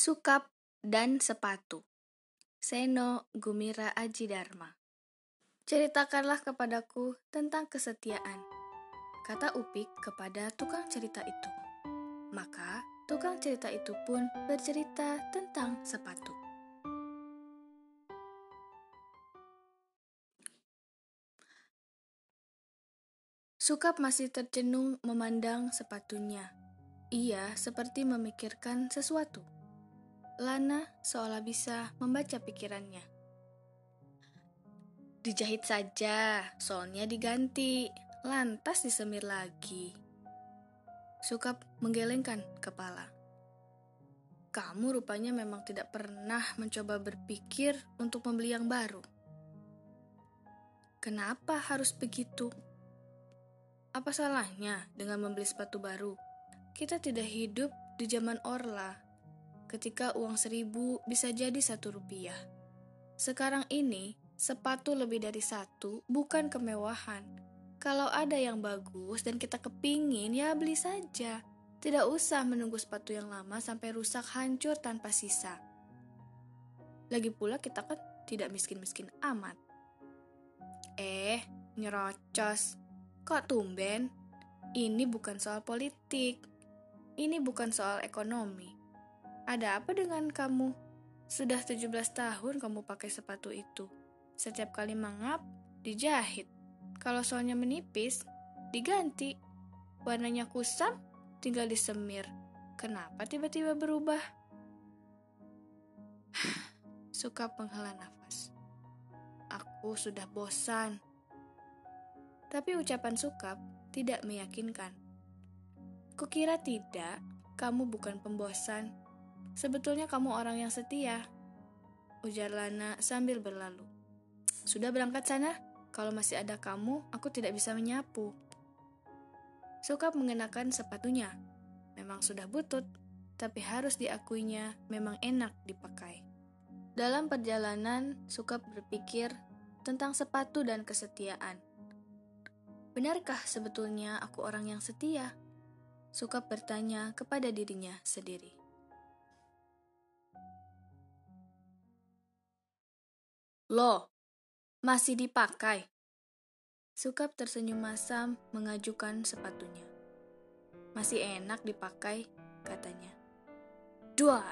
Sukap dan Sepatu. Seno Gumira Aji Dharma Ceritakanlah kepadaku tentang kesetiaan. Kata Upik kepada tukang cerita itu. Maka tukang cerita itu pun bercerita tentang sepatu. Sukap masih tercenung memandang sepatunya. Ia seperti memikirkan sesuatu. Lana seolah bisa membaca pikirannya. Dijahit saja, soalnya diganti, lantas disemir lagi. Sukap menggelengkan kepala. Kamu rupanya memang tidak pernah mencoba berpikir untuk membeli yang baru. Kenapa harus begitu? Apa salahnya dengan membeli sepatu baru? Kita tidak hidup di zaman Orla, ketika uang seribu bisa jadi satu rupiah. Sekarang ini, sepatu lebih dari satu bukan kemewahan. Kalau ada yang bagus dan kita kepingin, ya beli saja. Tidak usah menunggu sepatu yang lama sampai rusak hancur tanpa sisa. Lagi pula kita kan tidak miskin-miskin amat. Eh, nyerocos. Kok tumben? Ini bukan soal politik. Ini bukan soal ekonomi. Ada apa dengan kamu? Sudah 17 tahun kamu pakai sepatu itu. Setiap kali mangap, dijahit. Kalau soalnya menipis, diganti. Warnanya kusam, tinggal disemir. Kenapa tiba-tiba berubah? Suka penghela nafas. Aku sudah bosan tapi ucapan Sukap tidak meyakinkan. Kukira tidak, kamu bukan pembosan. Sebetulnya kamu orang yang setia. Ujar Lana sambil berlalu. Sudah berangkat sana? Kalau masih ada kamu, aku tidak bisa menyapu. Sukap mengenakan sepatunya. Memang sudah butut, tapi harus diakuinya memang enak dipakai. Dalam perjalanan, Sukap berpikir tentang sepatu dan kesetiaan. Benarkah sebetulnya aku orang yang setia? Suka bertanya kepada dirinya sendiri. Loh, masih dipakai? Sukap tersenyum masam mengajukan sepatunya. Masih enak dipakai, katanya. Dua,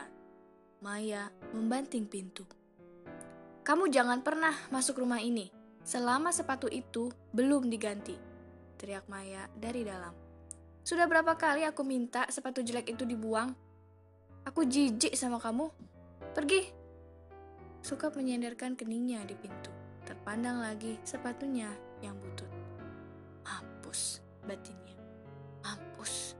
Maya membanting pintu. Kamu jangan pernah masuk rumah ini selama sepatu itu belum diganti teriak Maya dari dalam. Sudah berapa kali aku minta sepatu jelek itu dibuang? Aku jijik sama kamu. Pergi. Suka menyenderkan keningnya di pintu. Terpandang lagi sepatunya yang butut. Mampus batinnya. Mampus.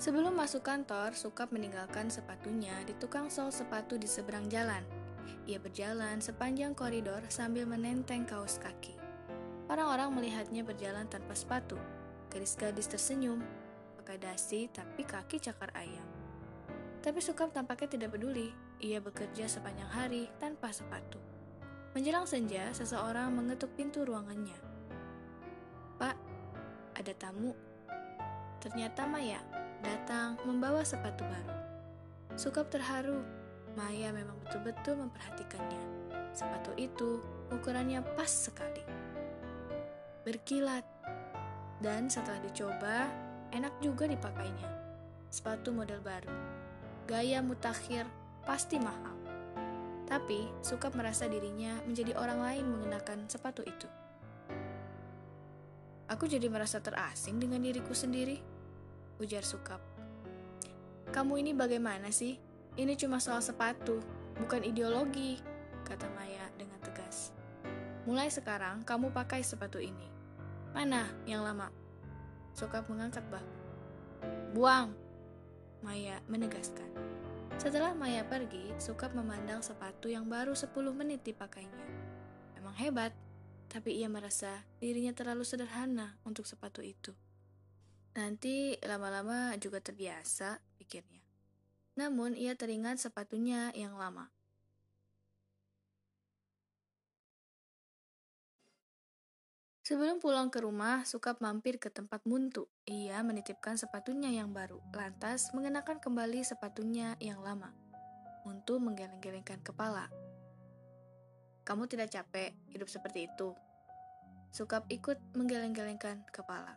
Sebelum masuk kantor, Sukap meninggalkan sepatunya di tukang sol sepatu di seberang jalan. Ia berjalan sepanjang koridor sambil menenteng kaos kaki. Orang-orang melihatnya berjalan tanpa sepatu. Gadis-gadis tersenyum, pakai dasi tapi kaki cakar ayam. Tapi Sukam tampaknya tidak peduli. Ia bekerja sepanjang hari tanpa sepatu. Menjelang senja, seseorang mengetuk pintu ruangannya. Pak, ada tamu. Ternyata Maya datang membawa sepatu baru. Sukap terharu Maya memang betul-betul memperhatikannya. Sepatu itu ukurannya pas sekali. Berkilat. Dan setelah dicoba, enak juga dipakainya. Sepatu model baru. Gaya mutakhir pasti mahal. Tapi, suka merasa dirinya menjadi orang lain mengenakan sepatu itu. Aku jadi merasa terasing dengan diriku sendiri, ujar Sukap. Kamu ini bagaimana sih? Ini cuma soal sepatu, bukan ideologi, kata Maya dengan tegas. Mulai sekarang kamu pakai sepatu ini. Mana yang lama? Sokap mengangkat bahu. Buang! Maya menegaskan. Setelah Maya pergi, Sukap memandang sepatu yang baru 10 menit dipakainya. Memang hebat, tapi ia merasa dirinya terlalu sederhana untuk sepatu itu. Nanti lama-lama juga terbiasa, pikirnya. Namun ia teringat sepatunya yang lama. Sebelum pulang ke rumah, Sukap mampir ke tempat Muntu. Ia menitipkan sepatunya yang baru, lantas mengenakan kembali sepatunya yang lama. Muntu menggeleng-gelengkan kepala. Kamu tidak capek hidup seperti itu? Sukap ikut menggeleng-gelengkan kepala.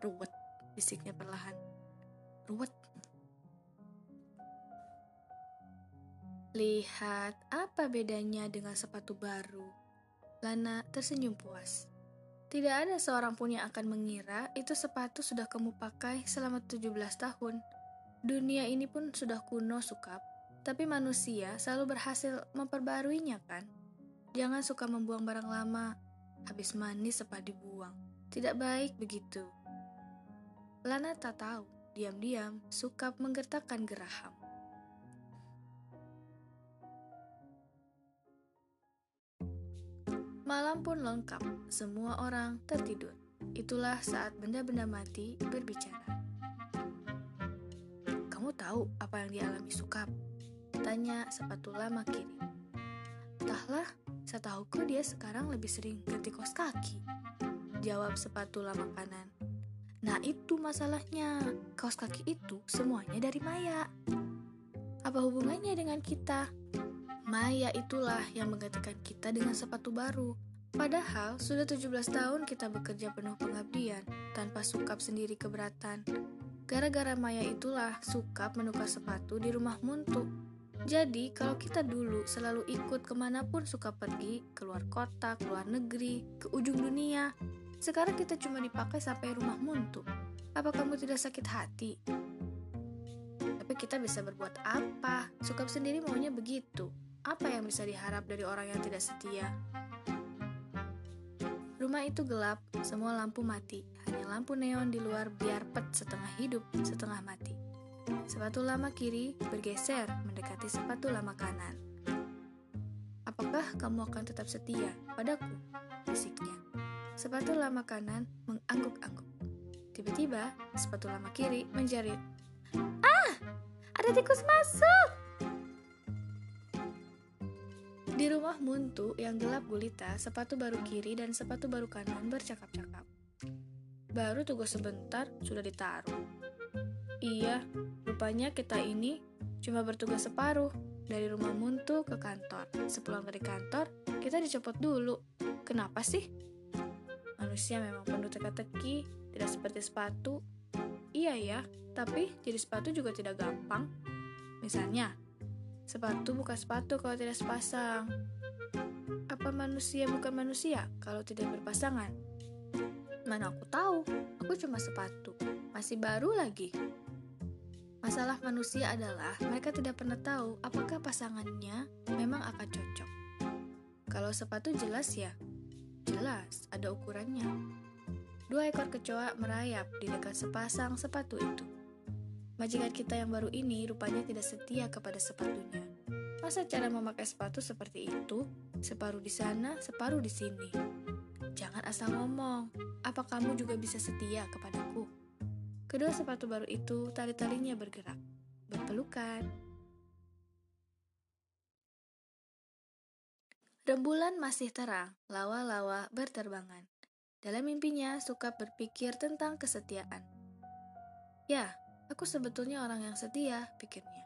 Ruwet, bisiknya perlahan. Ruwet. Lihat, apa bedanya dengan sepatu baru? Lana tersenyum puas. Tidak ada seorang pun yang akan mengira itu sepatu sudah kamu pakai selama 17 tahun. Dunia ini pun sudah kuno sukap, tapi manusia selalu berhasil memperbaruinya kan? Jangan suka membuang barang lama, habis manis sempat dibuang. Tidak baik begitu. Lana tak tahu, diam-diam Sukap menggertakkan geraham. Malam pun lengkap, semua orang tertidur. Itulah saat benda-benda mati berbicara. Kamu tahu apa yang dialami Sukap? Tanya sepatu lama kiri. Entahlah, setahuku dia sekarang lebih sering ganti kos kaki. Jawab sepatu lama kanan. Nah itu masalahnya, kaos kaki itu semuanya dari Maya. Apa hubungannya dengan kita? Maya itulah yang menggantikan kita dengan sepatu baru. Padahal sudah 17 tahun kita bekerja penuh pengabdian, tanpa sukap sendiri keberatan. Gara-gara Maya itulah sukap menukar sepatu di rumah Muntu. Jadi kalau kita dulu selalu ikut ke mana pun suka pergi, keluar kota, keluar negeri, ke ujung dunia, sekarang kita cuma dipakai sampai rumah Muntu. Apa kamu tidak sakit hati? Tapi kita bisa berbuat apa? Sukap sendiri maunya begitu. Apa yang bisa diharap dari orang yang tidak setia? Rumah itu gelap, semua lampu mati. Hanya lampu neon di luar biar pet setengah hidup, setengah mati. Sepatu lama kiri bergeser mendekati sepatu lama kanan. Apakah kamu akan tetap setia padaku? Bisiknya. Sepatu lama kanan mengangguk-angguk. Tiba-tiba, sepatu lama kiri menjerit. Ah! Ada tikus masuk! Di rumah Muntu yang gelap gulita, sepatu baru kiri dan sepatu baru kanan bercakap-cakap. Baru tunggu sebentar, sudah ditaruh. Iya, rupanya kita ini cuma bertugas separuh. Dari rumah Muntu ke kantor. Sepulang dari kantor, kita dicopot dulu. Kenapa sih? Manusia memang penuh teka-teki, tidak seperti sepatu. Iya ya, tapi jadi sepatu juga tidak gampang. Misalnya, Sepatu bukan sepatu kalau tidak sepasang. Apa manusia bukan manusia kalau tidak berpasangan? Mana aku tahu, aku cuma sepatu, masih baru lagi. Masalah manusia adalah mereka tidak pernah tahu apakah pasangannya memang akan cocok. Kalau sepatu jelas ya, jelas ada ukurannya. Dua ekor kecoa merayap di dekat sepasang sepatu itu. Majikan kita yang baru ini rupanya tidak setia kepada sepatunya. Masa cara memakai sepatu seperti itu? Separuh di sana, separuh di sini. Jangan asal ngomong. Apa kamu juga bisa setia kepadaku? Kedua sepatu baru itu tali-talinya bergerak, berpelukan. Rembulan masih terang, lawa-lawa berterbangan. Dalam mimpinya, suka berpikir tentang kesetiaan. Ya, Aku sebetulnya orang yang setia, pikirnya.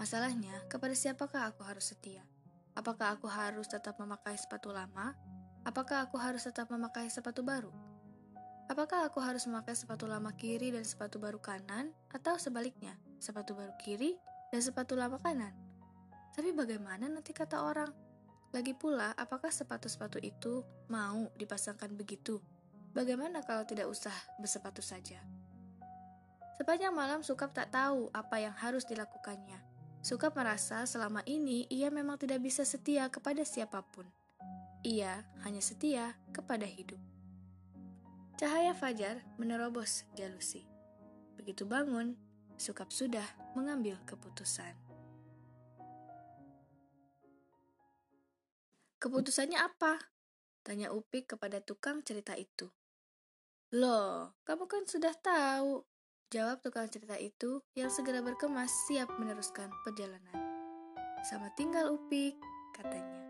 Masalahnya, kepada siapakah aku harus setia? Apakah aku harus tetap memakai sepatu lama? Apakah aku harus tetap memakai sepatu baru? Apakah aku harus memakai sepatu lama kiri dan sepatu baru kanan, atau sebaliknya, sepatu baru kiri dan sepatu lama kanan? Tapi bagaimana nanti kata orang? Lagi pula, apakah sepatu-sepatu itu mau dipasangkan begitu? Bagaimana kalau tidak usah bersepatu saja? Sepanjang malam Sukap tak tahu apa yang harus dilakukannya. Sukap merasa selama ini ia memang tidak bisa setia kepada siapa pun. Ia hanya setia kepada hidup. Cahaya fajar menerobos jalusi. Begitu bangun, Sukap sudah mengambil keputusan. Keputusannya apa? Tanya Upik kepada tukang cerita itu. Loh, kamu kan sudah tahu, Jawab tukang cerita itu yang segera berkemas siap meneruskan perjalanan. Sama tinggal Upik, katanya.